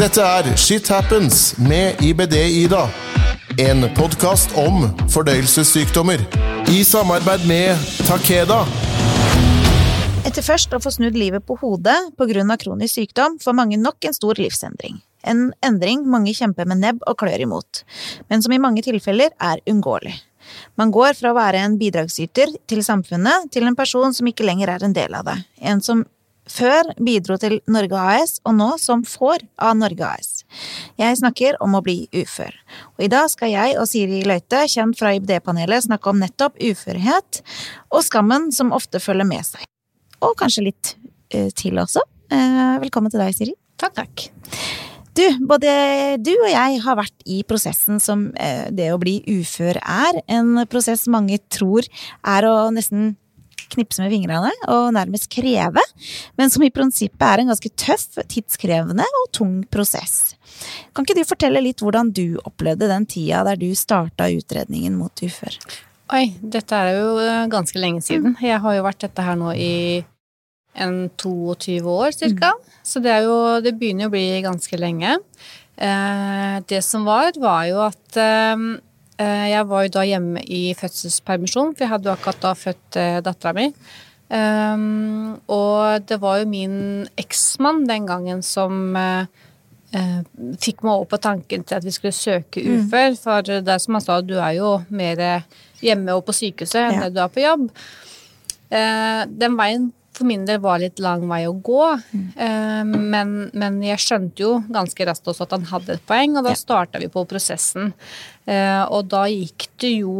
Dette er Shit Happens med IBD-Ida. En podkast om fordøyelsessykdommer. I samarbeid med Takeda. Etter først å få snudd livet på hodet pga. kronisk sykdom, får mange nok en stor livsendring. En endring mange kjemper med nebb og klør imot, men som i mange tilfeller er uunngåelig. Man går fra å være en bidragsyter til samfunnet til en person som ikke lenger er en del av det. En som før bidro til Norge AS, og nå som får av Norge AS. Jeg snakker om å bli ufør. Og i dag skal jeg og Siri Løite, kjent fra IBD-panelet, snakke om nettopp uførhet og skammen som ofte følger med seg. Og kanskje litt uh, til også. Uh, velkommen til deg, Siri. Takk, takk. Du, både du og jeg har vært i prosessen som uh, det å bli ufør er. En prosess mange tror er å nesten knipse med fingrene og nærmest kreve, men som i prinsippet er en ganske tøff, tidskrevende og tung prosess. Kan ikke du fortelle litt hvordan du opplevde den tida der du starta utredningen mot ufør? Oi, dette er jo eh, ganske lenge siden. Jeg har jo vært dette her nå i en 22 år cirka. Mm. Så det er jo Det begynner jo å bli ganske lenge. Eh, det som var, var jo at Eh, jeg var jo da hjemme i fødselspermisjon, for jeg hadde jo akkurat da født eh, dattera mi. Um, og det var jo min eksmann den gangen som uh, fikk meg over på tanken til at vi skulle søke mm. ufør. For det er som han sa, du er jo mer hjemme og på sykehuset enn ja. du er på jobb. Den veien for min del var litt lang vei å gå. Mm. Men, men, jeg skjønte jo ganske raskt også at han hadde et poeng, og da ja. starta vi på prosessen. Eh, og da gikk det jo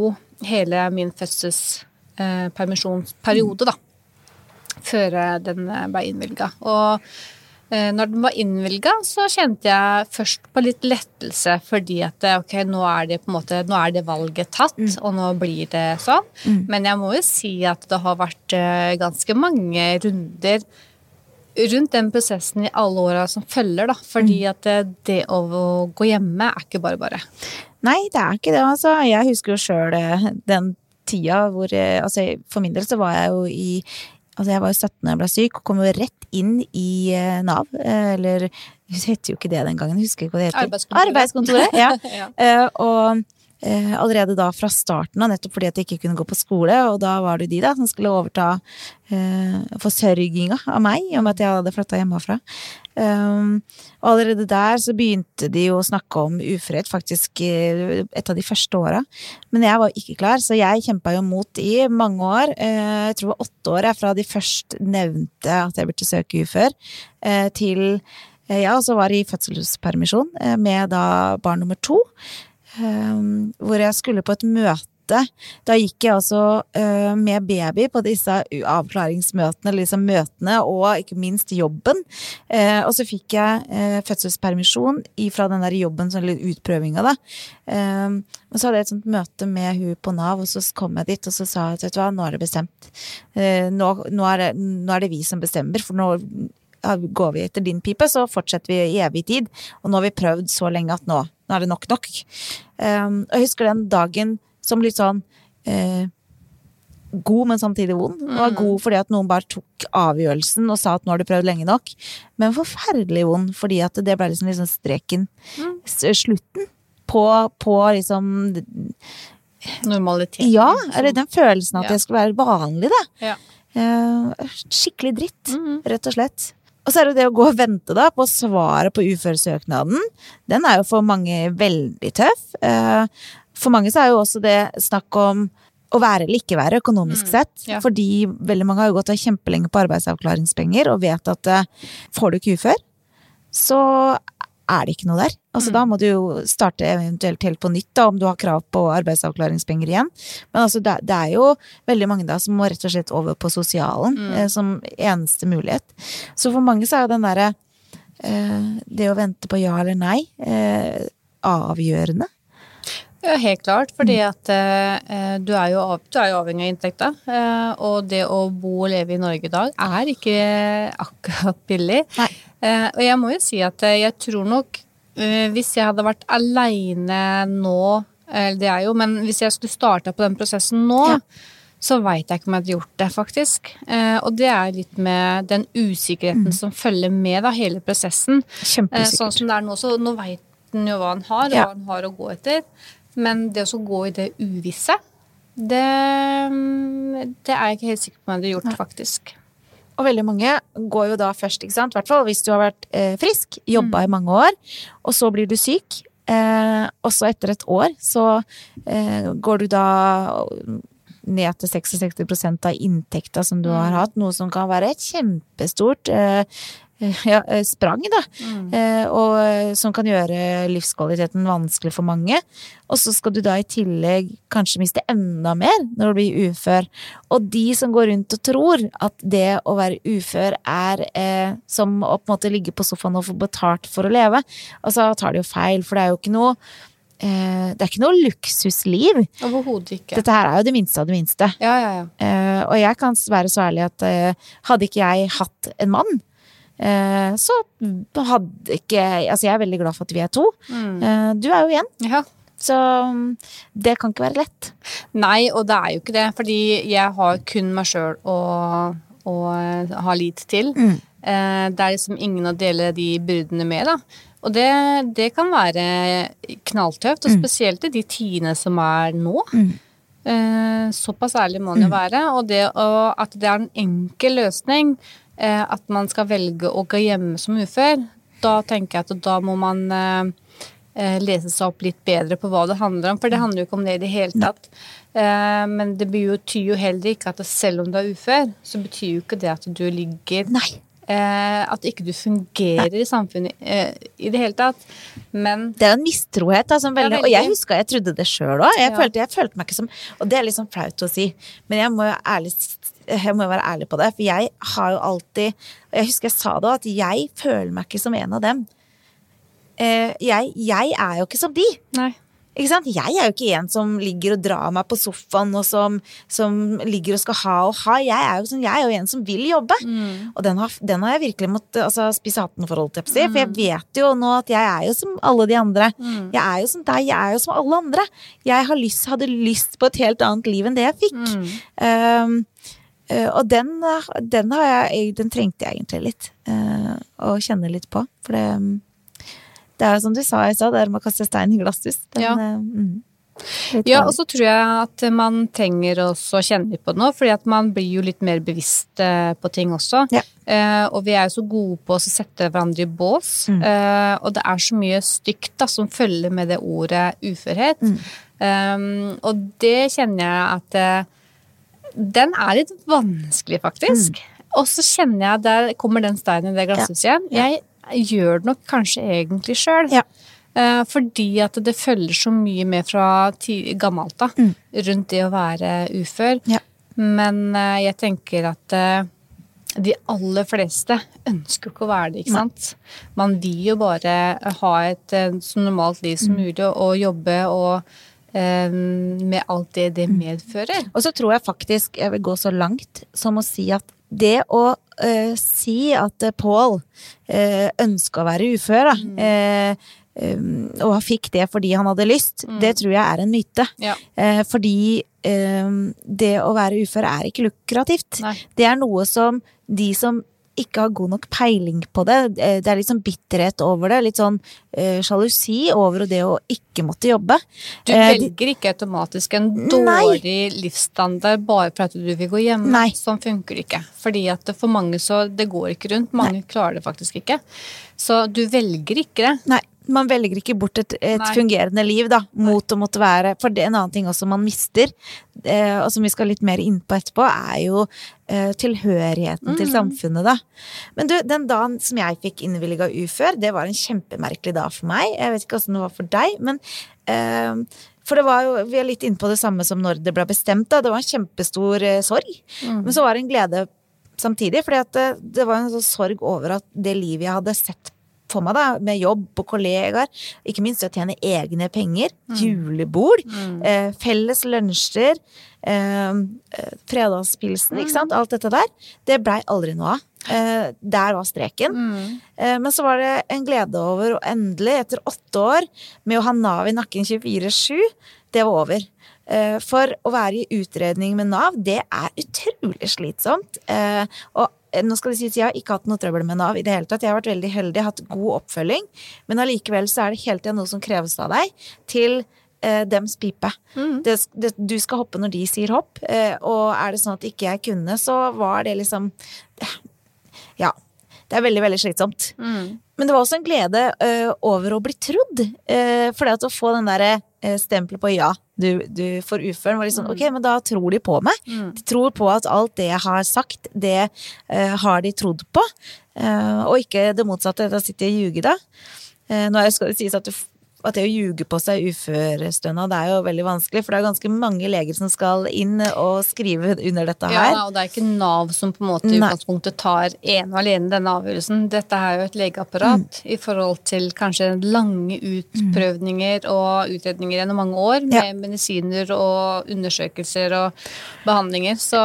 hele min fødselspermisjonsperiode, da, før den ble innvilga. Og Eh, når den var innvilga, så kjente jeg først på litt lettelse, fordi at eh, ok, nå er det måte, nå er det valget tatt, mm. og nå blir det sånn. Mm. Men jeg må jo si at det har vært eh, ganske mange runder rundt den prosessen i alle åra som følger, da. Fordi mm. at det å gå hjemme er ikke bare bare. Nei, det er ikke det, altså. Jeg husker jo sjøl den tida hvor Altså, for min del så var jeg jo i Altså, jeg var jo 17 da jeg ble syk, og kom jo rett inn i eh, Nav. Eh, eller det heter jo ikke det den gangen, jeg husker ikke hva det heter. Arbeidskontoret. Arbeidskontoret, ja. ja. Uh, og allerede da fra starten av, nettopp fordi at jeg ikke kunne gå på skole, og da var det de da som skulle overta eh, forsørginga av meg, om at jeg hadde flytta hjemmefra. Um, og allerede der så begynte de jo å snakke om uførhet, faktisk eh, et av de første åra. Men jeg var ikke klar, så jeg kjempa jo mot i mange år. Eh, jeg tror det var åtte år fra de først nevnte at jeg burde søke ufør, eh, til jeg også var i fødselspermisjon med da barn nummer to. Ehm, hvor jeg skulle på et møte. Da gikk jeg altså uh, med baby på disse avklaringsmøtene, disse møtene, og ikke minst jobben. Uh, og så fikk jeg uh, fødselspermisjon fra den der jobben, eller utprøvinga, da. Ehm, og så hadde jeg et sånt møte med hun på Nav, og så kom jeg dit, og så sa at vet du hva, nå er det bestemt. Nå, nå, er det, nå er det vi som bestemmer, for nå går vi etter din pipe, så fortsetter vi i evig tid. Og nå har vi prøvd så lenge at nå, nå er det nok nok. Um, og jeg husker den dagen som litt sånn uh, god, men samtidig vond. Den var mm. god fordi at noen bare tok avgjørelsen og sa at nå har du prøvd lenge nok. Men forferdelig vond fordi at det ble liksom, liksom streken. Mm. Slutten på, på liksom Normalitet. Ja, eller den følelsen at ja. det skulle være vanlig, da. Ja. Uh, skikkelig dritt, mm. rett og slett. Og så er det det å gå og vente da på svaret på uføresøknaden. Den er jo for mange veldig tøff. Eh, for mange så er jo også det snakk om å være eller ikke være økonomisk mm, sett. Ja. Fordi veldig mange har jo gått kjempelenge på arbeidsavklaringspenger og vet at eh, får du ikke ufør, så er det ikke noe der. Altså, mm. Da må du jo starte eventuelt helt på nytt, da, om du har krav på arbeidsavklaringspenger igjen. Men altså, det, det er jo veldig mange da som må rett og slett over på sosialen mm. eh, som eneste mulighet. Så for mange så er jo den derre eh, Det å vente på ja eller nei eh, avgjørende. Ja, helt klart. Fordi mm. at eh, du, er jo, du, er jo, avhengig av inntekta. Eh, og det å bo og leve i Norge i dag er ikke akkurat billig. Eh, og jeg må jo si at eh, jeg tror nok eh, hvis jeg hadde vært aleine nå, eller det er jo, men hvis jeg skulle starta på den prosessen nå, ja. så veit jeg ikke om jeg hadde gjort det, faktisk. Eh, og det er litt med den usikkerheten som følger med da, hele prosessen. Eh, sånn som det er nå, så nå veit en jo hva en har, og Ja. hva en har å gå etter. Men det å gå i det uvisse, det, mm, det er jeg ikke helt sikker på om jeg hadde gjort, faktisk. Og veldig mange går jo da først, ikke sant? I hvert fall hvis du har vært eh, frisk, jobba i mange år, og så blir du syk. Eh, og så etter et år så eh, går du da ned til 66% av inntekta som du har hatt, noe som kan være et kjempestort eh, ja, eh, sprang, da. Eh, og eh, som kan gjøre livskvaliteten vanskelig for mange. Og så skal du da i tillegg kanskje miste enda mer når du blir ufør. Og de som går rundt og tror at det å være ufør er eh, som å på en måte ligge på sofaen og få betalt for å leve, altså tar de jo feil, for det er jo ikke noe Det er ikke noe luksusliv. Overhodet ikke. Dette her er jo det minste av det minste. Ja, ja, ja. Og jeg kan være så ærlig at hadde ikke jeg hatt en mann, så hadde ikke Altså, jeg er veldig glad for at vi er to. Mm. du er jo én, ja. så mm, det kan ikke være lett. Nei, og det er jo ikke det, fordi jeg har kun meg sjøl å, å ha lit til. Mm. det er liksom ingen å dele de byrdene med, da. Og det, det kan være knalltøft, og spesielt i de tidene som er nå. Mm. såpass ærlig må man jo være. Og det å, at det er en enkel løsning, eh, at man skal velge å gå hjemme som ufør, da tenker jeg at da må man eh, eh, lese seg opp litt bedre på hva det handler om, for det handler jo ikke om det i det hele tatt. Eh, men det betyr jo heller ikke at selv om du er ufør, så betyr jo ikke det at du ligger Nei. eh, At ikke du fungerer i samfunnet eh, i det hele tatt. Men Det er en mistrohet. Som veldig, Ja, og jeg veldig. huska jeg trodde det sjøl òg. Jeg, Ja. følte- jeg følte meg ikke som Og det er litt sånn flaut å si, men jeg må jo ærlig jeg må være ærlig på det, for jeg har jo alltid Og jeg husker jeg sa det òg, at jeg føler meg ikke som en av dem. Eh, jeg, jeg er jo ikke som de. nei. Ikke sant? Jeg er jo ikke en som ligger og drar meg på sofaen og som, som ligger og skal ha og ha. Jeg er jo, jeg er jo en som vil jobbe. Og den har, den har jeg virkelig måttet altså, spise hatten for, holdt jeg på å si. For jeg vet jo nå at jeg er jo som alle de andre. Jeg er jo som deg, jeg er jo som alle andre. Jeg har lyst, hadde lyst på et helt annet liv enn det jeg fikk. Um, eh, og den, eh, den, har jeg, den trengte jeg egentlig litt. eh, å kjenne litt på. For det, mm, det er jo som du sa i stad, det er med å kaste stein i glasshus. Den, Ja. eh, mm, Ja, og så tror jeg at man trenger også å kjenne litt på det nå, fordi at man blir jo litt mer bevisst eh, på ting også. Ja. Eh, og vi er jo så gode på å sette hverandre i bås, Mm. eh, og det er så mye stygt da, som følger med det ordet uførhet. Mm. Um, og det kjenner jeg at eh, den er litt vanskelig, faktisk. Og så kjenner jeg at der kommer den steinen i det glasshuset igjen. Jeg gjør det nok kanskje egentlig sjøl. Ja. Eh, fordi at det følger så mye med fra gammelt av rundt det å være ufør. Ja. Men eh, jeg tenker at eh, de aller fleste ønsker ikke å være det, ikke sant. Man vil jo bare ha et så normalt liv som mulig og, jobbe og med alt det det medfører. Og så tror jeg faktisk jeg vil gå så langt som å si at det å eh, si at uh, Pål uh, ønska å være ufør, da, mm. um, og han fikk det fordi han hadde lyst, det tror jeg er en myte. Ja. Eh, fordi eh, det å være ufør er ikke lukrativt. Nei. Det er noe som de som ikke har god nok peiling på det, eh, det er litt sånn bitterhet over det, litt sånn eh, sjalusi over det å ikke måtte jobbe. Du Eh, velger ikke automatisk en Nei. dårlig livsstandard bare for at du vil gå hjemme. Nei. Sånn funker det ikke. Fordi at for mange så Det går ikke rundt. Mange klarer det faktisk ikke. Så du velger ikke det. Nei, man velger ikke bort et, et fungerende liv, da, mot å måtte være For det er en annen ting også man mister, eh, og som vi skal litt mer inn på etterpå, er jo eh, tilhørigheten til samfunnet, da. Men du, den dagen som jeg fikk innvilga ufør, det var en kjempemerkelig dag for meg. Jeg vet ikke åssen det var for deg, men eh, for det var jo, Vi er litt inne på det samme som når det ble bestemt. da, Det var en kjempestor eh, sorg. Men så var det en glede samtidig, for det, det var en sånn sorg over at det livet jeg hadde sett for meg, da, med jobb og kollegaer, ikke minst å tjene egne penger, julebord, eh, felles lunsjer, eh, eh, fredagspilsen, ikke sant, alt dette der, det blei aldri noe av. Eh, der var streken. Eh, men så var det en glede over og endelig, etter åtte år med å ha Nav i nakken 24-7, det var over. Eh, For å være i utredning med Nav, det er utrolig slitsomt. Og nå skal det sies, jeg har ikke hatt noe trøbbel med Nav i det hele tatt. Jeg har vært veldig heldig, hatt god oppfølging. Men allikevel så er det hele tida noe som kreves av deg til eh, dems pipe. Det, det, du skal hoppe når de sier hopp, eh, og er det sånn at ikke jeg kunne, så var det liksom Ja. Det er veldig, veldig slitsomt. Men det var også en glede ø, over å bli trodd. Uh, for det at å få den derre stempelet på ja, du, du får uføren, var sånn ok, men da tror de på meg. De tror på at alt det jeg har sagt, det uh, har de trodd på. Uh, og ikke det motsatte. Da sitter jeg og ljuger, da. Uh, nå skal det sies at, du, at det å ljuge på seg uførestønad det er jo veldig vanskelig, for det er ganske mange leger som skal inn og skrive under dette her. Ja, og det er ikke Nav som på en måte i utgangspunktet tar ene og alene denne avgjørelsen. Dette er jo et legeapparat Mm. i forhold til kanskje lange utprøvninger og utredninger gjennom mange år med Ja. medisiner og undersøkelser og behandlinger. Så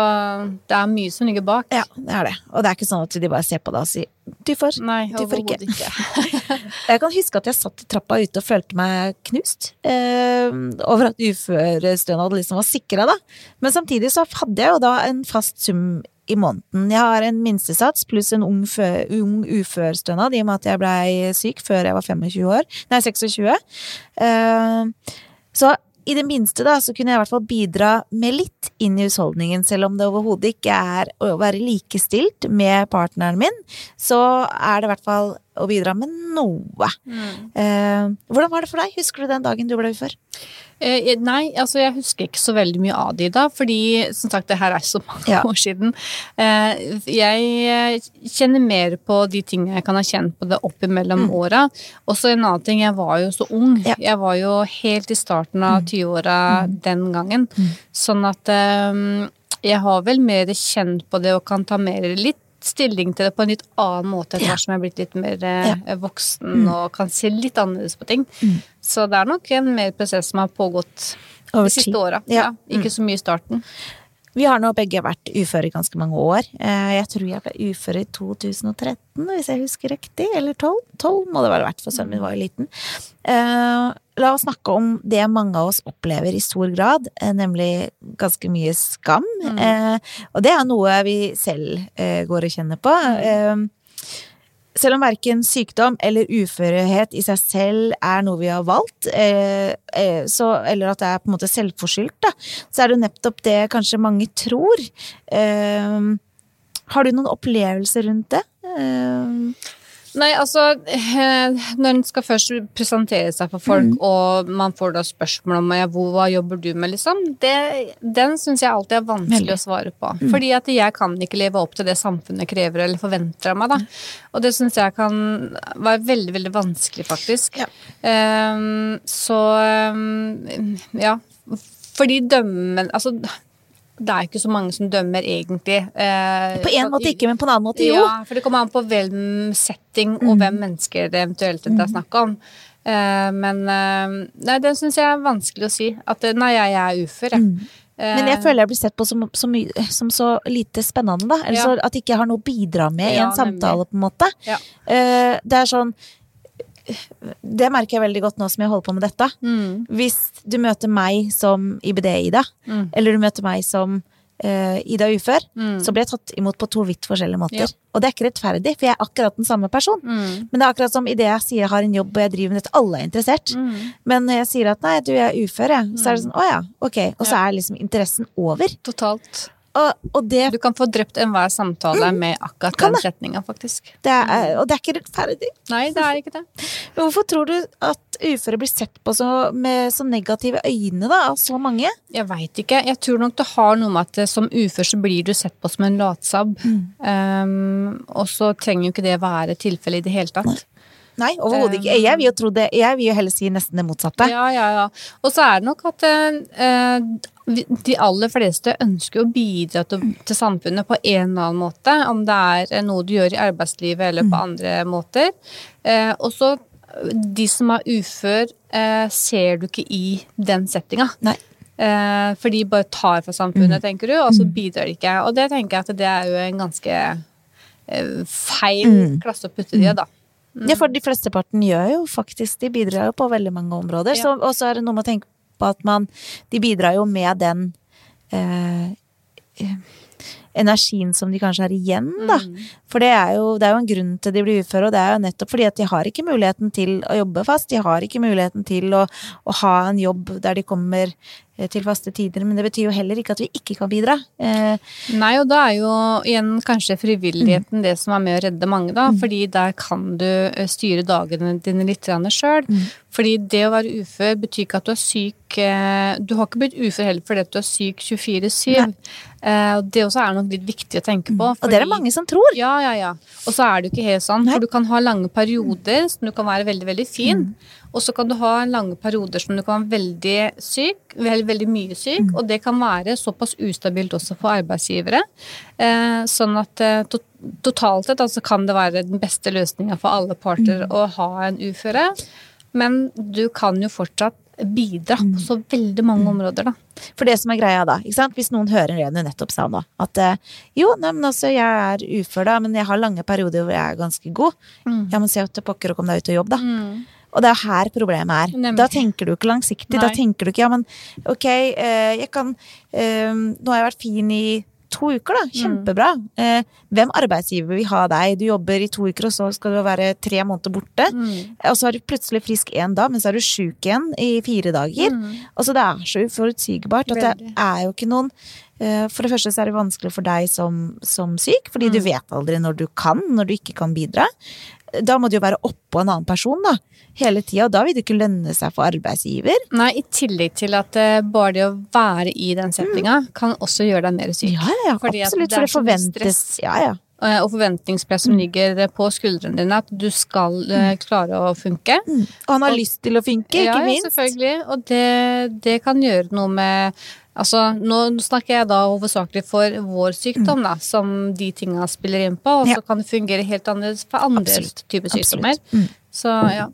det er mye som ligger bak. Ja, det er det. Og det er ikke sånn at de bare ser på deg og sier du får. Nei, du får ikke. ikke. Jeg kan huske at jeg satt i trappa ute og følte meg knust eh, over at uførestønad liksom var sikra, da. Men samtidig så hadde jeg jo da en fast sum i måneden. Jeg har en minstesats pluss en ung, ung uførestønad i og med at jeg blei syk før jeg var 25 år. Nei, 26. Eh, så i det minste da, så kunne jeg i hvert fall bidra med litt inn i husholdningen, selv om det overhodet ikke er å være likestilt med partneren min, så er det i hvert fall å bidra med noe. Eh, hvordan var det for deg? Husker du den dagen du ble ufør? Eh, nei, altså jeg husker ikke så veldig mye av det da, fordi som sagt, det her er så mange Ja. år siden. Eh, jeg eh, kjenner mer på de tingene jeg kan ha kjent på det opp imellom åra. Og så en annen ting, jeg var jo så ung. Mm. Ja. Mm. Jeg var jo helt i starten av 20-åra den gangen. Sånn at eh, jeg har vel mer kjent på det og kan ta mer litt stilling til det på en litt annen måte etter Ja. som jeg er blitt litt mer ja. voksen og kan se litt annerledes på ting. Så det er nok en mer prosess som har pågått Over de siste åra. Ja. Ja. Ikke så mye i starten. Vi har nå begge vært uføre i ganske mange år. Eh, Jeg tror jeg ble ufør i 2013, hvis jeg husker riktig. Eller 12? 12 må det vel ha vært, for sønnen min var jo liten. Eh, La oss snakke om det mange av oss opplever i stor grad, eh, nemlig ganske mye skam. Mm. Og det er noe vi selv går og kjenner på. Selv om verken sykdom eller uførhet i seg selv er noe vi har valgt, eh, eh, så, eller at det er på en måte selvforskyldt, så er det nettopp det kanskje mange tror. Eh, har du noen opplevelser rundt det? Nei, altså eh, Når en skal først presentere seg for folk, Mm. og man får da spørsmål om ja, hvor, hva jobber du med, liksom, det, den syns jeg alltid er vanskelig Veldig. Mm. å svare på. Fordi at jeg kan ikke leve opp til det samfunnet krever eller forventer av meg. da. Og det syns jeg kan være veldig, veldig vanskelig, faktisk. Ja. Um, så um, ja. Fordi dømmen Altså, det er ikke så mange som dømmer, egentlig. Eh, på en måte ikke, men på en annen måte jo. ja, for det kommer an på hvem setting og hvem mennesker det eventuelt er snakk om. Eh, men eh, nei, det syns jeg er vanskelig å si. At eh, nei, jeg, jeg er ufør, jeg. Mm. Men jeg føler jeg blir sett på som, som, som så lite spennende, da. Eller Ja. så at jeg ikke har noe å bidra med i en samtale, på en måte. Ja. Eh, det er sånn Det merker jeg veldig godt nå som jeg holder på med dette. Mm. Hvis du møter meg som IBD-Ida, Mm. eller du møter meg som uh, Ida ufør, Mm. så blir jeg tatt imot på to vidt forskjellige måter. Ja. Og det er ikke rettferdig, for jeg er akkurat den samme person. Mm. Men det er akkurat som idet jeg sier jeg har en jobb og jeg driver med dette, alle er interessert. Mm. Men når jeg sier at nei, du jeg er ufør, jeg, så er det sånn å ja, ok. Og så er liksom interessen over. Totalt. Og, og det, Du kan få drept enhver samtale med akkurat Mm. Den setninga, faktisk. det er, og det er ikke rettferdig. Nei, det er ikke det. Men hvorfor tror du at uføre blir sett på så, med så negative øyne da, av så mange? Jeg veit ikke. Jeg tror nok det har noe med at eh, som ufør så blir du sett på som en latsabb. Mm. Um, og så trenger jo ikke det være tilfellet i det hele tatt. Nei, overhodet ikke. Jeg vil jo tro det. Jeg vil jo heller si nesten det motsatte. Ja, ja, ja. Og så er det nok at vi- de aller fleste ønsker å bidra til, til samfunnet på en eller annen måte. Om det er eh, noe du gjør i arbeidslivet eller Mm. på andre måter. Eh, og så de som er ufør, eh, ser du ikke i den settinga. Eh, for de bare tar fra samfunnet, Mm. tenker du, og så bidrar de ikke. Og det tenker jeg at det er jo en ganske eh, feil Mm. klasse å putte de i, da. Ja, for de flesteparten gjør jo faktisk De bidrar jo på veldig mange områder. Ja. Så, og så er det noe med å tenke At man De bidrar jo med den eh, eh, energien som de kanskje har igjen, da. Mm. For det er, jo, det er jo en grunn til de blir uføre, og det er jo nettopp fordi at de har ikke muligheten til å jobbe fast. De har ikke muligheten til å, å ha en jobb der de kommer eh, til faste tider. Men det betyr jo heller ikke at vi ikke kan bidra. Eh, Nei, og da er jo igjen kanskje frivilligheten det som er med å redde mange, da. Fordi der kan du eh, styre dagene dine litt sjøl. Fordi det å være ufør betyr ikke at du er syk eh, Du har ikke blitt ufør heller fordi du er syk 24-7. Eh, det også er nok litt viktig å tenke på. og det er det mange som tror. Ja, ja, ja. Og så er det jo ikke helt sånn. For du kan ha lange perioder som du kan være veldig, veldig fin. Og så kan du ha lange perioder som du kan være veldig syk, veldig, veldig mye syk. Og det kan være såpass ustabilt også for arbeidsgivere. Eh, sånn at eh, to totalt sett altså kan det være den beste løsninga for alle parter å ha en uføre. Men du kan jo fortsatt bidra på så veldig mange områder, da. For det som er greia da, ikke sant? hvis noen hører det du nettopp sa nå, at eh, jo, nei, men altså, jeg er ufør da, men jeg har lange perioder hvor jeg er ganske god. Ja, men se til pokker og kom deg ut og jobb, da. Og det er her problemet er. Nemlig. Da tenker du ikke langsiktig. Da tenker du ikke ja, men ok, eh, jeg kan eh, Nå har jeg vært fin i to uker, da. Kjempebra. Eh, hvem arbeidsgiver vil ha deg? Du jobber i to uker, og så skal du være tre måneder borte. Og så er du plutselig frisk én dag, men så er du sjuk igjen i fire dager. Altså, det er så uforutsigbart at det er jo ikke noen For det første så er det vanskelig for deg som, som syk, fordi du vet aldri når du kan, når du ikke kan bidra. Da må du jo være oppå en annen person, da. Hele tida. Og da vil det ikke lønne seg for arbeidsgiver. Nei, i tillegg til at eh, bare det å være i den settinga kan også gjøre deg mer syk. Ja, ja, Fordi absolutt. det For det forventes. Ja, ja. Eh, Og forventningspress som ligger på skuldrene dine, at du skal mm. klare å funke. Og han har Og- lyst til å funke, ikke ja, ja, selvfølgelig. Og det, det kan gjøre noe med Altså, nå snakker jeg da hovedsakelig for vår sykdom, da, som de tinga spiller inn på, og så Ja. kan det fungere helt annerledes for andre Absolutt. typer sykdommer. sykdommer. Så ja.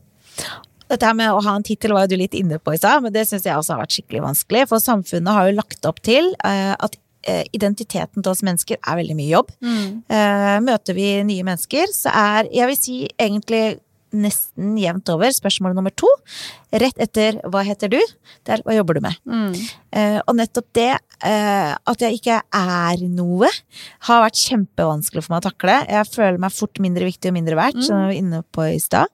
Dette her med å ha en tittel var jo du litt inne på i stad, men det syns jeg også har vært skikkelig vanskelig. For samfunnet har jo lagt opp til eh, at eh, identiteten til oss mennesker er veldig mye jobb. Eh, møter vi nye mennesker, så er, jeg vil si egentlig nesten jevnt over spørsmål nummer to. Rett etter 'hva heter du?' Det er 'hva jobber du med?' Mm. Eh, og nettopp det, eh, at jeg ikke er noe, har vært kjempevanskelig for meg å takle. Jeg føler meg fort mindre viktig og mindre verdt, som vi var inne på i stad.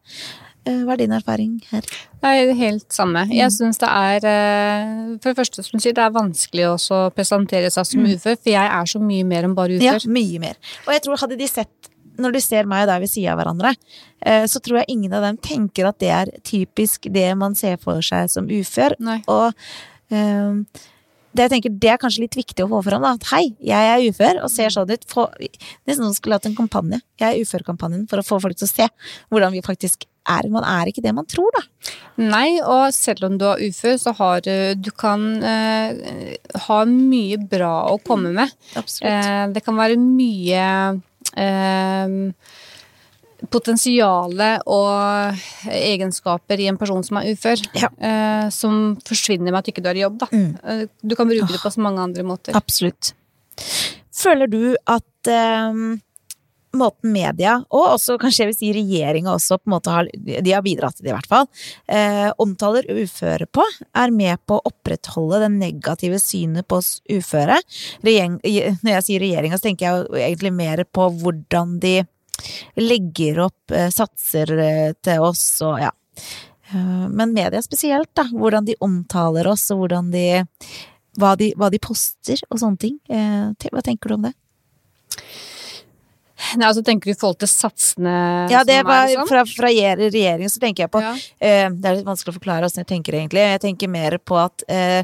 Eh, hva er din erfaring her? Det er helt samme. Jeg syns det er For det første, som du sier, det er vanskelig også å presentere seg som ufør, for jeg er så mye mer enn bare Ja, mye mer. Og jeg tror hadde de sett når du ser meg og deg ved sida av hverandre, eh, så tror jeg ingen av dem tenker at det er typisk det man ser for seg som ufør. Nei. Og um, det jeg tenker, det er kanskje litt viktig å få fram, da. At hei, jeg er ufør og ser sånn ut. Få, nesten som skulle hatt en kampanje. Jeg er ufør-kampanjen for å få folk til å se hvordan vi faktisk er. Man er ikke det man tror, da. Nei, og selv om du er ufør, så har du Du kan eh, ha mye bra å komme med. Absolutt. Eh, det kan være mye eh, potensiale og egenskaper i en person som er ufør, Ja. eh, som forsvinner med at ikke du er i jobb. Da. Mm. Du kan bruke det på så mange andre måter. Absolutt. Føler du at eh, måten media, og også kanskje jeg vil si regjeringa også, på en måte har, de har bidratt til det i hvert fall, eh, omtaler uføre på, er med på å opprettholde det negative synet på oss uføre? Regjering, når jeg sier regjeringa, så tenker jeg egentlig mer på hvordan de legger opp eh, satser eh, til oss og ja. Eh, Men media spesielt, da. Hvordan de omtaler oss, og hvordan de hva de, hva de poster og sånne ting. Eh, hva tenker du om det? Nei, altså Tenker du i forhold til satsene Ja, det var liksom? fra, fra regjeringen så tenker jeg på Ja. eh, Det er litt vanskelig å forklare åssen jeg tenker egentlig. Jeg tenker mer på at eh,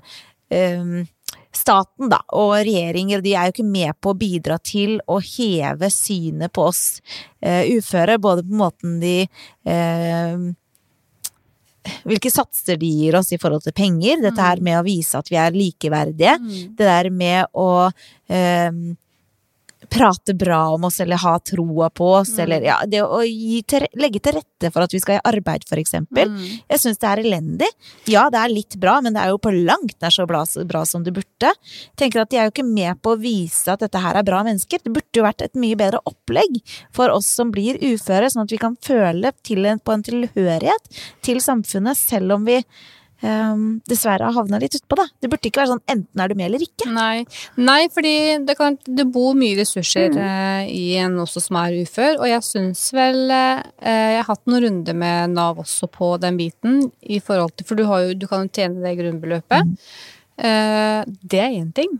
eh, staten da, og regjeringer de er jo ikke med på å bidra til å heve synet på oss eh, uføre. Både på måten de eh, hvilke satser de gir oss i forhold til penger. Dette her med å vise at vi er likeverdige. Det der med å eh, prate bra om oss, eller ha troa på oss, eller ja, det å til, legge til rette for at vi skal i arbeid, for eksempel. Jeg syns det er elendig. Ja, det er litt bra, men det er jo på langt nær så bra, bra som det burde. Tenker at De er jo ikke med på å vise at dette her er bra mennesker. Det burde jo vært et mye bedre opplegg for oss som blir uføre, sånn at vi kan føle til en, på en tilhørighet til samfunnet, selv om vi um, dessverre har havna litt utpå, da. Det burde ikke være sånn enten er du med eller ikke. Nei, Nei fordi det, kan, det bor mye ressurser Mm. uh, i en også som er ufør, og jeg syns vel uh, Jeg har hatt noen runder med Nav også på den biten, i forhold til For du, har jo, du kan jo tjene det grunnbeløpet. Mm. Uh, det er én ting.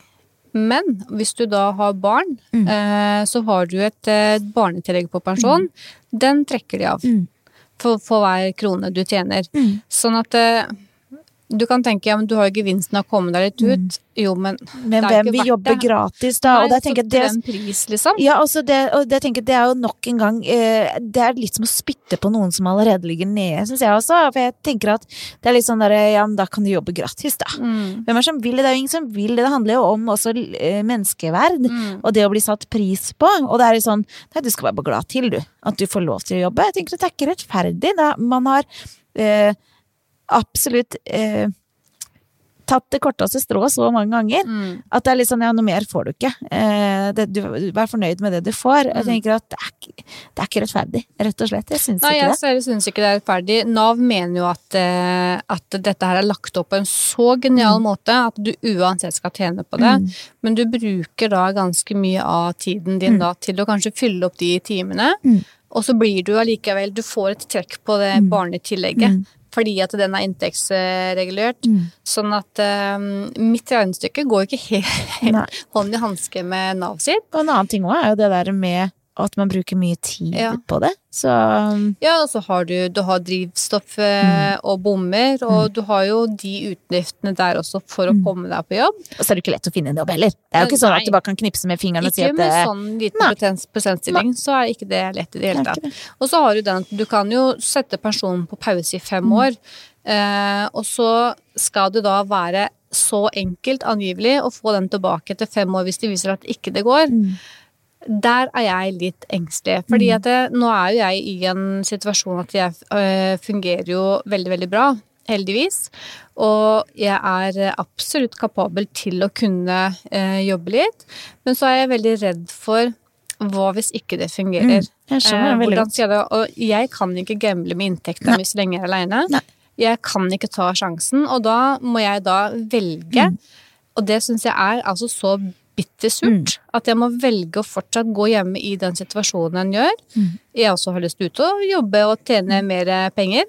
Men hvis du da har barn, Mm. eh, så har du et et barnetillegg på pensjon. Den trekker de av. Mm. For, for hver krone du tjener. Mm. Sånn at eh, du kan tenke ja, men du har jo gevinsten av å komme deg litt ut. Jo, men Men hvem vil jobbe det. gratis, da? Nei, og det, tenker det, pris, liksom. ja, altså det, og det, tenker det er jo nok en gang eh, Det er litt som å spytte på noen som allerede ligger nede, syns jeg også. For jeg tenker at det er litt sånn derre Ja, men da kan du jobbe gratis, da. Mm. Hvem er som vil det? Det er jo ingen som vil det. Det handler jo om også eh, menneskeverd. Mm. Og det å bli satt pris på. Og det er jo sånn Nei, du skal være glad til, du. At du får lov til å jobbe. Jeg tenker at det er ikke rettferdig. Da. Man har eh, absolutt eh, tatt det korteste strået så mange ganger Mm. at det er litt sånn ja, noe mer får du ikke. Eh, det, du, vær fornøyd med det du får. Jeg Mm. tenker at det er, ikke- det er ikke rettferdig, rett og slett. Jeg syns Nei, ikke jeg det. selv syns ikke det er rettferdig. Nav mener jo at, eh, at dette her er lagt opp på en så genial Mm. måte at du uansett skal tjene på det. Men du bruker da ganske mye av tiden din da til å kanskje fylle opp de timene. Mm. Og så blir du allikevel Du får et trekk på det barnetillegget. Fordi at den er inntektsregulert. Mm. Sånn at um, mitt regnestykke går ikke helt hånd i hanske med Nav sitt. Og en annen ting òg er jo det der med at man bruker mye tid Ja. på det. Så Ja, og så har du, du har drivstoff mm. og bommer, og du har jo de utgiftene der også for å komme deg på jobb. Og så er det ikke lett å finne en jobb heller. Det er jo ikke sånn Nei. at du bare kan knipse med fingrene og si at Ikke med det, sånn liten prosentstilling, så er ikke det lett i det hele tatt. Og så har du den at du kan jo sette pensjonen på pause i fem år, eh, og så skal det da være så enkelt angivelig å få den tilbake etter fem år hvis det viser at ikke det går. Der er jeg litt engstelig. Fordi at det, nå er jo jeg i en situasjon at jeg øh, fungerer jo veldig, veldig bra. Heldigvis. Og jeg er absolutt kapabel til å kunne øh, jobbe litt. Men så er jeg veldig redd for hva hvis ikke det fungerer? Jeg skjønner Eh, det hvordan skal jeg Og jeg kan ikke gamble med inntekten min så lenge jeg er aleine. Jeg kan ikke ta sjansen, og da må jeg da velge. Mm. Og det syns jeg er altså så bittersurt. Mm. At jeg må velge å fortsatt gå hjemme i den situasjonen en gjør. Mm. Jeg også har lyst til å jobbe og tjene mer penger.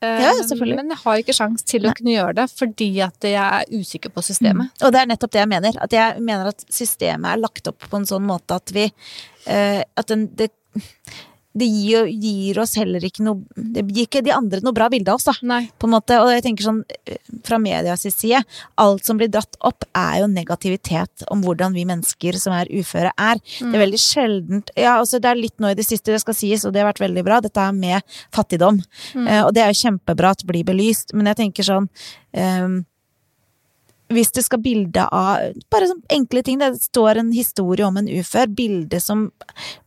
Eh, Ja, selvfølgelig. Men jeg har ikke sjans til å kunne gjøre det fordi at jeg er usikker på systemet. Og det er nettopp det jeg mener. At jeg mener at systemet er lagt opp på en sånn måte at vi eh, At den, det, det gir, gir oss heller ikke noe Det gir ikke de andre noe bra bilde av oss, da. Nei. På en måte, og jeg tenker sånn eh, fra medias side, alt som blir dratt opp er jo negativitet om hvordan vi mennesker som er uføre er. Det er veldig sjeldent Ja, altså det er litt nå i det siste det skal sies, og det har vært veldig bra, dette er med fattigdom. Eh, og det er jo kjempebra at det blir belyst, men jeg tenker sånn ehm, hvis du skal bilde av Bare sånn enkle ting. Det står en historie om en ufør. Bildet som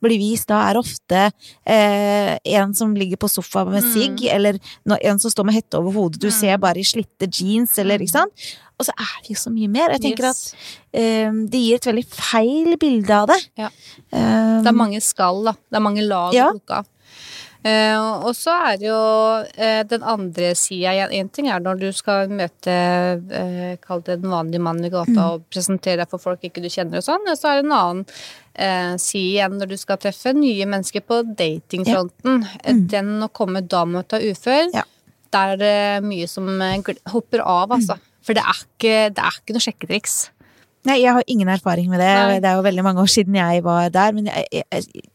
blir vist da, er ofte eh, en som ligger på sofaen med sigg, eller en som står med hette over hodet. Du ser bare i slitte jeans, eller ikke sant. Og så er det jo så mye mer. Jeg tenker Yes. at eh, det gir et veldig feil bilde av det. Ja. Um, Det er mange skall, da. Det er mange lag Ja. å plukke av. Eh, og så er det jo eh, den andre sida. Én ting er når du skal møte eh, Kall det den vanlige mannen i gata Mm. og presentere deg for folk ikke du kjenner og sånn. Og så er det en annen eh, side igjen når du skal treffe nye mennesker på datingfronten. Eh, Den å komme da med å ta ufør, Ja. der er det mye som hopper av, altså. Mm. For det er ikke, det er ikke noe sjekketriks. Nei, jeg har ingen erfaring med det. Nei. Det er jo veldig mange år siden jeg var der, men jeg, jeg,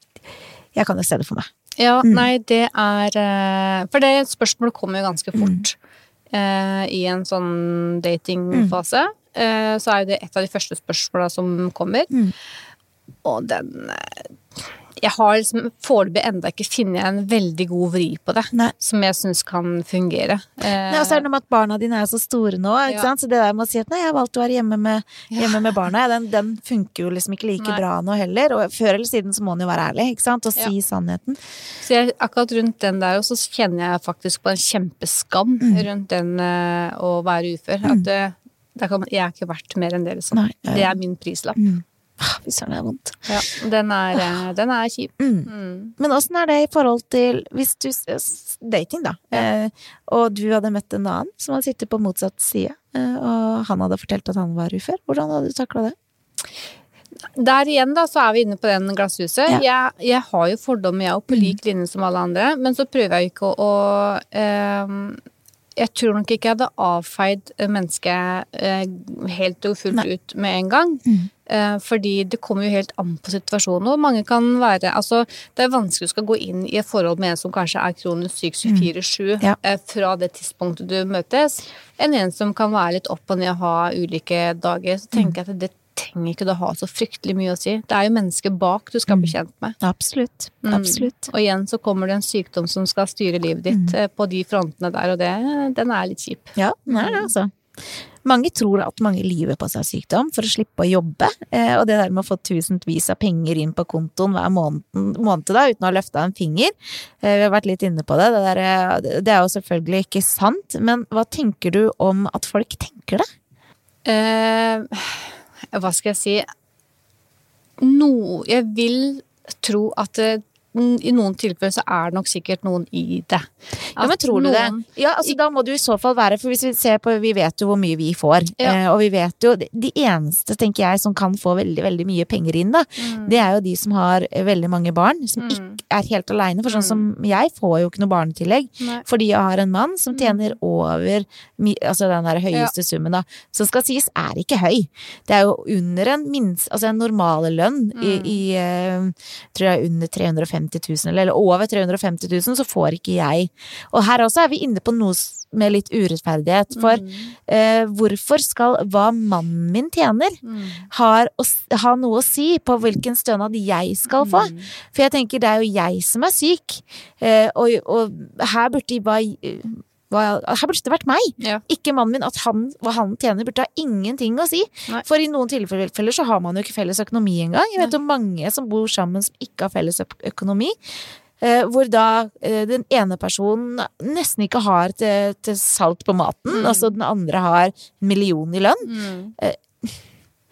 jeg kan jo se det for meg. Ja, Mm. nei, det er eh, For det spørsmålet kommer jo ganske Mm. fort eh, i en sånn datingfase. Eh, så er jo det et av de første spørsmåla som kommer. Mm. Og den Jeg har liksom foreløpig enda ikke funnet en veldig god vri på det. Nei. Som jeg syns kan fungere. Eh, Nei, og så er det noe med at barna dine er så store nå, ikke Ja. sant? så det der med å si at nei, jeg har valgt å være hjemme med, hjemme med barna, den, den funker jo liksom ikke like Nei. bra nå heller. Og før eller siden så må man jo være ærlig, ikke sant, og si Ja. sannheten. Så jeg, akkurat rundt den der så kjenner jeg faktisk på en kjempeskam Mm. rundt den uh, å være ufør. At det, kan jeg er ikke verdt mer enn det. Nei, ja, ja. Det er min prislapp. Mm. Ah, Fy søren, det er vondt. Ja, den er, eh, den er kjip. Mm. Men åssen er det i forhold til hvis du Dating, da. Eh, og du hadde møtt en annen som hadde sittet på motsatt side, eh, og han hadde fortalt at han var ufør. Hvordan hadde du takla det? Der igjen da, så er vi inne på den glasshuset. Ja. Jeg, jeg har jo fordommer, jeg òg, på lik linje som alle andre. Men så prøver jeg ikke å, å ehm, Jeg tror nok ikke jeg hadde avfeid mennesket eh, helt og fullt Nei. ut med en gang. Mm. Eh, fordi det kommer jo helt an på situasjonen. Og mange kan være Altså, det er vanskelig å skal gå inn i et forhold med en som kanskje er kronisk syk 24-7 Ja. eh, fra det tidspunktet du møtes, enn en som kan være litt opp og ned og ha ulike dager. Så tenker jeg at det trenger ikke det å ha så fryktelig mye å si. Det er jo mennesket bak du skal bli kjent med. Absolutt. Mm. Og igjen så kommer det en sykdom som skal styre livet ditt eh, på de frontene der, og det, den er litt kjip. Ja, den er det, altså. Mange tror at mange lyver på seg sykdom for å slippe å jobbe, eh, og det der med å få tusenvis av penger inn på kontoen hver måned, måned da, uten å ha løfta en finger, eh, vi har vært litt inne på det, det, der, eh, det er jo selvfølgelig ikke sant, men hva tenker du om at folk tenker det? Eh, hva skal jeg si No, jeg vil tro at i noen tilfeller så er det nok sikkert noen i det. Ja, men tror du noen, det? Ja, altså da må jo i så fall være, for hvis vi ser på, vi vet jo hvor mye vi får, Ja. eh, og vi vet jo, de- eneste, tenker jeg, som kan få veldig, veldig mye penger inn da, Mm. det er jo de som har eh, veldig mange barn, som ikke er helt alene, for sånn som jeg får jo ikke noe barnetillegg, Nei. fordi jeg har en mann som tjener over, altså den der høyeste summen da, som skal sies er ikke høy. Det er jo under en minst, altså en normale lønn i, i eh, tror jeg under 350 000, eller, eller over 350 000, så får ikke jeg. Og her også er vi inne på noe med litt urettferdighet, for eh, hvorfor skal hva mannen min tjener, mm. å, ha noe å si på hvilken stønad jeg skal få? For jeg tenker det er jo jeg som er syk, eh, og, og her burde hva, her burde det vært meg, Ja. ikke mannen min. At han, hva han tjener burde ha ingenting å si. Nei. For i noen tilfeller så har man jo ikke felles økonomi engang. Jeg vet om mange som bor sammen som ikke har felles økonomi. Eh, hvor da eh, den ene personen nesten ikke har til, til salt på maten, Mm. altså den andre har en million i lønn.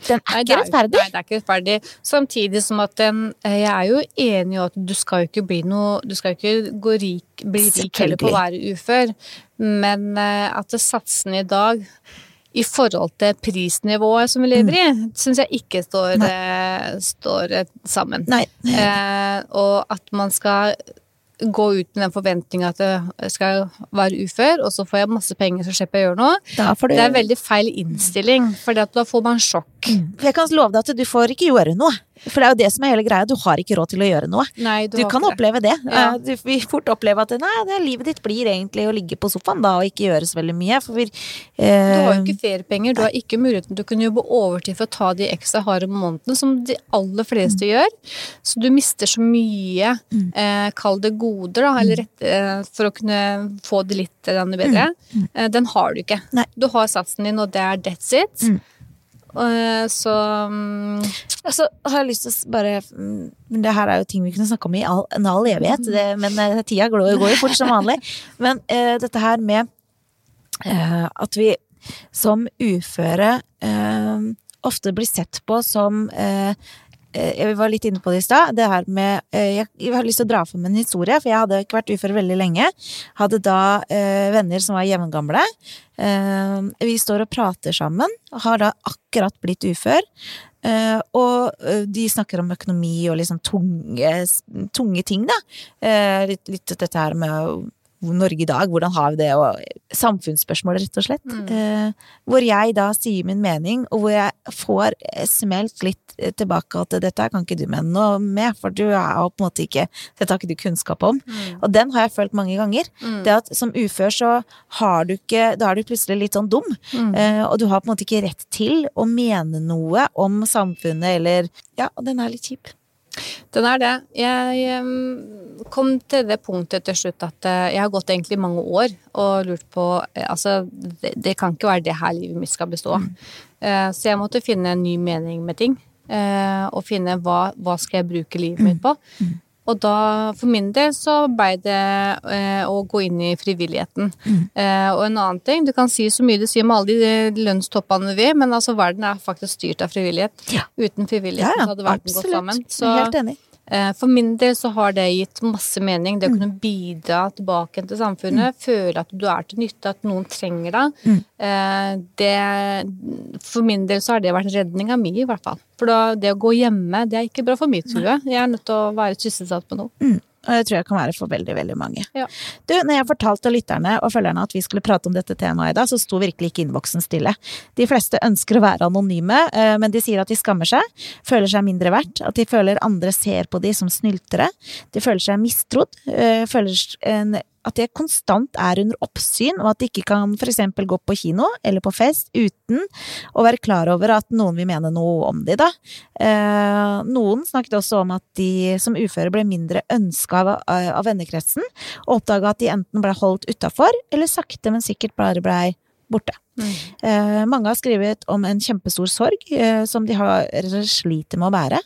Den er Nei, ikke er, rettferdig. Nei, det er ikke rettferdig. Samtidig som at den, eh, jeg er jo enig i at du skal jo ikke bli noe Du skal jo ikke gå rik, bli rik heller på å være ufør, men eh, at satsene i dag i forhold til prisnivået som vi lever i, syns jeg ikke står, eh, står eh, sammen. Nei. Eh, og at man skal gå ut med den forventninga at jeg skal være ufør, og så får jeg masse penger, så slipper jeg å gjøre noe. Du Det er veldig feil innstilling, for da får man sjokk. For jeg kan love deg at du får ikke gjøre noe. For det er jo det som er hele greia, du har ikke råd til å gjøre noe. Nei, Du du kan det. oppleve det. Ja. Eh, Du vil fort oppleve at nei, det, livet ditt blir egentlig å ligge på sofaen da, og ikke gjøre så veldig mye. For vi, Du har eh, jo ikke feriepenger, du har ikke muligheten til å kunne jobbe overtid for å ta de ekstra harde månedene, som de aller fleste gjør. Så du mister så mye, eh, kall det goder, da, eller rett, eh, for å kunne få det litt eh, bedre. Eh, den har du ikke. Nei. Du har satsen din, og det er that's it. Mm. Eh, så mm, Altså, har jeg lyst til å bare mm, Men det her er jo ting vi kunne snakke om i all, en all evighet, det, men eh, tida går, går jo fort som vanlig. Men uh, dette her med uh, at vi som uføre uh, ofte blir sett på som jeg var litt inne på det i stad. Det her med eh, jeg, har lyst til å dra fram en historie, for jeg hadde ikke vært ufør veldig lenge. Hadde da eh, venner som var jevngamle. Eh, vi står og prater sammen, har da akkurat blitt ufør. Eh, og eh, de snakker om økonomi og liksom tunge, tunge ting, da. Eh, litt, litt dette her med Norge i dag, hvordan har vi det, og samfunnsspørsmål, rett og slett. Eh, hvor jeg da sier min mening, og hvor jeg får smelt litt tilbake at dette kan ikke du mene noe med, for du er jo på en måte ikke Dette har ikke du kunnskap om. Og den har jeg følt mange ganger. Det at som ufør så har du ikke Da er du plutselig litt sånn dum, eh, og du har på en måte ikke rett til å mene noe om samfunnet eller Ja, og den er litt kjip. Den er det. Jeg kom til det punktet til slutt at eh, jeg har gått egentlig mange år og lurt på eh, Altså, det, det kan ikke være det her livet mitt skal bestå av. Eh, Så jeg måtte finne en ny mening med ting. Og finne hva, hva skal jeg bruke livet mitt på. Og da, for min del, så blei det eh, å gå inn i frivilligheten. Eh, og en annen ting, du kan si så mye du sier med alle de lønnstoppene vi vil, men altså verden er faktisk styrt av frivillighet. Ja. Uten frivilligheten Ja, ja, så hadde verden gått sammen. Så Helt enig. Eh, for min del så har det gitt masse mening, Mm. det å kunne bidra tilbake til samfunnet, føle at du er til nytte, at noen trenger deg. Mm. Eh, det, for min del så har det vært redninga mi, i hvert fall. For da, det å gå hjemme, det er ikke bra for mitt hue. Jeg er nødt til å være sysselsatt med noe. Mm. Og det tror jeg kan være for veldig, veldig mange. Ja. Du, når jeg fortalte lytterne og følgerne at vi skulle prate om dette temaet i dag, så sto virkelig ikke innboksen stille. De fleste ønsker å være anonyme, eh, men de sier at de skammer seg, føler seg mindre verdt, at de føler andre ser på de som snyltere, de føler seg mistrodd, eh, føler en at de konstant er under oppsyn, og at de ikke kan for eksempel gå på kino eller på fest uten å være klar over at noen vil mene noe om de, da. Eh, noen snakket også om at de som uføre ble mindre ønska av, av vennekretsen, og oppdaga at de enten ble holdt utafor, eller sakte, men sikkert bare blei borte. Eh, mange har skrevet om en kjempestor sorg eh, som de har, sliter med å bære.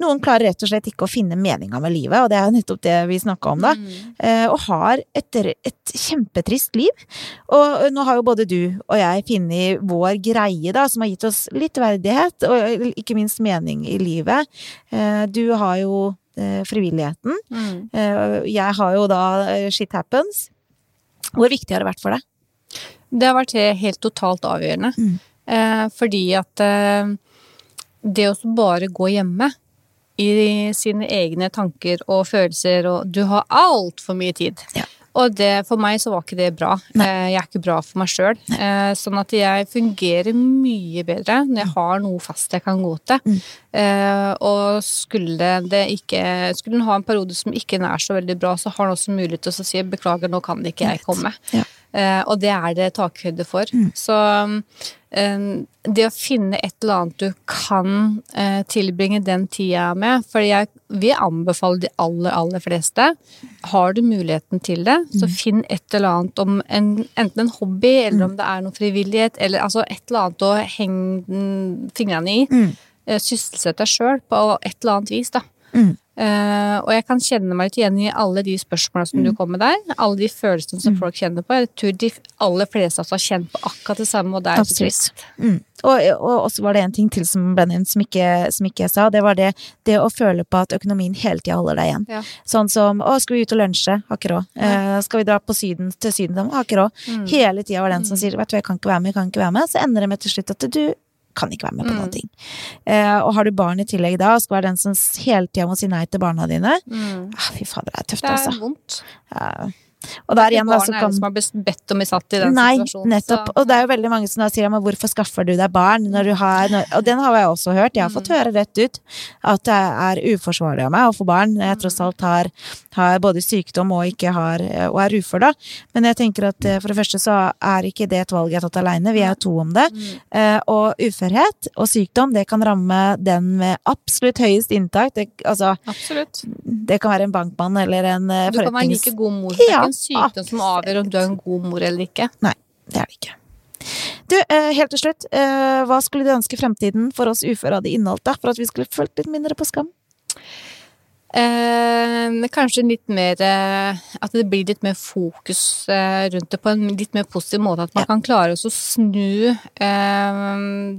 Noen klarer rett og slett ikke å finne meninga med livet, og det er nettopp det vi snakka om da. Eh, og har et, et kjempetrist liv. Og nå har jo både du og jeg funnet vår greie, da, som har gitt oss litt verdighet, og ikke minst mening i livet. Eh, du har jo eh, frivilligheten. Mm. Eh, jeg har jo da Shit Happens. Hvor viktig har det vært for deg? Det har vært helt totalt avgjørende. Mm. Eh, fordi at det å bare gå hjemme i sine egne tanker og følelser, og du har altfor mye tid. Ja. Og det, for meg så var ikke det bra. Nei. jeg er ikke bra for meg sjøl. Eh, sånn at jeg fungerer mye bedre når jeg har noe fast jeg kan gå til. Mm. Eh, og skulle det ikke Skulle en ha en periode som ikke er så veldig bra, så har en også mulighet til å si beklager, nå kan ikke jeg komme. Ja. Eh, og det er det takhøyde for. Så eh, det å finne et eller annet du kan eh, tilbringe den tida med For jeg vil anbefale de aller, aller fleste. Har du muligheten til det, så finn et eller annet om en, enten en hobby, eller om det er noe frivillighet, eller altså et eller annet å henge fingrene i. Mm. Sysselsett deg sjøl på et eller annet vis, da. Mm. Eh, og jeg kan kjenne meg litt igjen i alle de spørsmålene som du kom med der. Alle de følelsene som folk kjenner på. Jeg tror de aller fleste også har kjent på akkurat det samme, og det er så trist. Mm. Og, og så var det en ting til som ble nevnt som ikke, som ikke jeg sa. Det var det, det å føle på at økonomien hele tida holder deg igjen. Ja. Sånn som 'Å, skal vi ut og lunsje?' Har ikke råd. Eh, 'Skal vi dra på syden til Syden?' Har ikke råd. Mm. Hele tida var den som sier 'Vet du, jeg kan ikke være med, jeg kan ikke være med'. Så ender det med til slutt at du kan ikke være med på Mm. noen ting. Eh, og har du barn i tillegg da, og skal være den som hele tida må si nei til barna dine Mm. ah, Fy fader, det er tøft, altså. Det er altså. vondt. Ja. Og der igjen, barn er kan som har bedt om å bli satt i den Nei, situasjonen. nettopp. så- Og det er jo veldig mange som da sier men hvorfor skaffer du deg barn når du har Og den har jeg også hørt. Jeg har fått høre rett ut at det er uforsvarlig av meg å få barn når jeg tross alt har, har både sykdom og ikke har og er ufør, da. Men jeg tenker at eh, for det første så er ikke det et valg jeg har tatt aleine, vi er to om det. Mm. Eh, og uførhet og sykdom, det kan ramme den med absolutt høyest inntak. Det, altså, Absolutt. det kan være en bankmann eller en forretnings... Du kan være like god mor. Det er ikke en sykdom som avgjør om du er en god mor eller ikke. Nei, det er det ikke. Du, eh, helt til slutt, eh, hva skulle du ønske fremtiden for oss uføre hadde inneholdt, da? For at vi skulle følt litt mindre på skam? Eh, kanskje litt mer eh, At det blir litt mer fokus eh, rundt det på en litt mer positiv måte. At man Ja. kan klare å snu eh,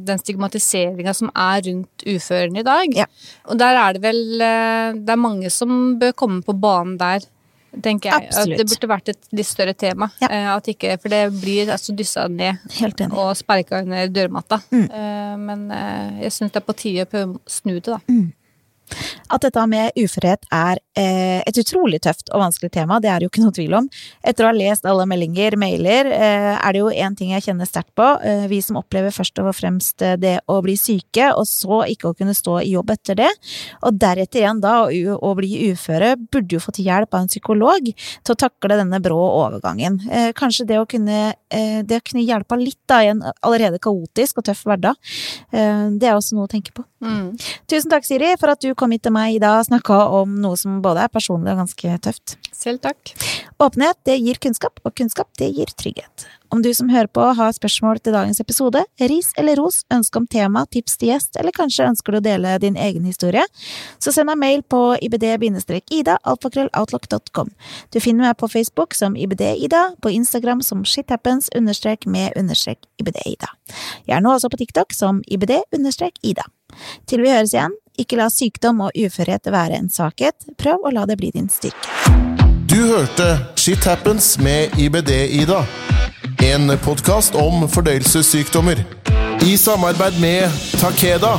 den stigmatiseringa som er rundt uføren i dag. Ja. Og der er det vel eh, Det er mange som bør komme på banen der. Tenker jeg. Absolutt. At det burde vært et litt større tema. Ja. At ikke, for det blir altså dyssa ned og sparka under dørmatta. Mm. Eh, men jeg syns det er på tide å prøve å snu det, da. At dette med uførhet er eh, et utrolig tøft og vanskelig tema, det er det jo ikke noe tvil om. Etter å ha lest alle meldinger, mailer, eh, er det jo én ting jeg kjenner sterkt på. Eh, vi som opplever først og fremst eh, det å bli syke, og så ikke å kunne stå i jobb etter det. Og deretter igjen da å, å bli uføre, burde jo fått hjelp av en psykolog til å takle denne brå overgangen. Eh, kanskje det å kunne, eh, det kunne hjelpe litt da i en allerede kaotisk og tøff hverdag, det er også noe å tenke på. Mm. Tusen takk, Siri, for at du kom hit til meg i dag og snakka om noe som både er personlig og ganske tøft. Selv takk. Åpenhet, det gir kunnskap, og kunnskap, det gir trygghet. Om du som hører på har spørsmål til dagens episode, ris eller ros, ønske om tema, tips til gjest, eller kanskje ønsker du å dele din egen historie, så send meg mail på ibd-ida, alfakrølloutlook.com. Du finner meg på Facebook som ibd-ida, på Instagram som shithappens understrek med understrek ibd-ida. Jeg er nå også på TikTok som ibd-ida. Til vi høres igjen, ikke la sykdom og uførhet være en svakhet, prøv å la det bli din styrke. Du hørte Shit Happens med IBD-Ida. En podkast om fordøyelsessykdommer. I samarbeid med Takeda.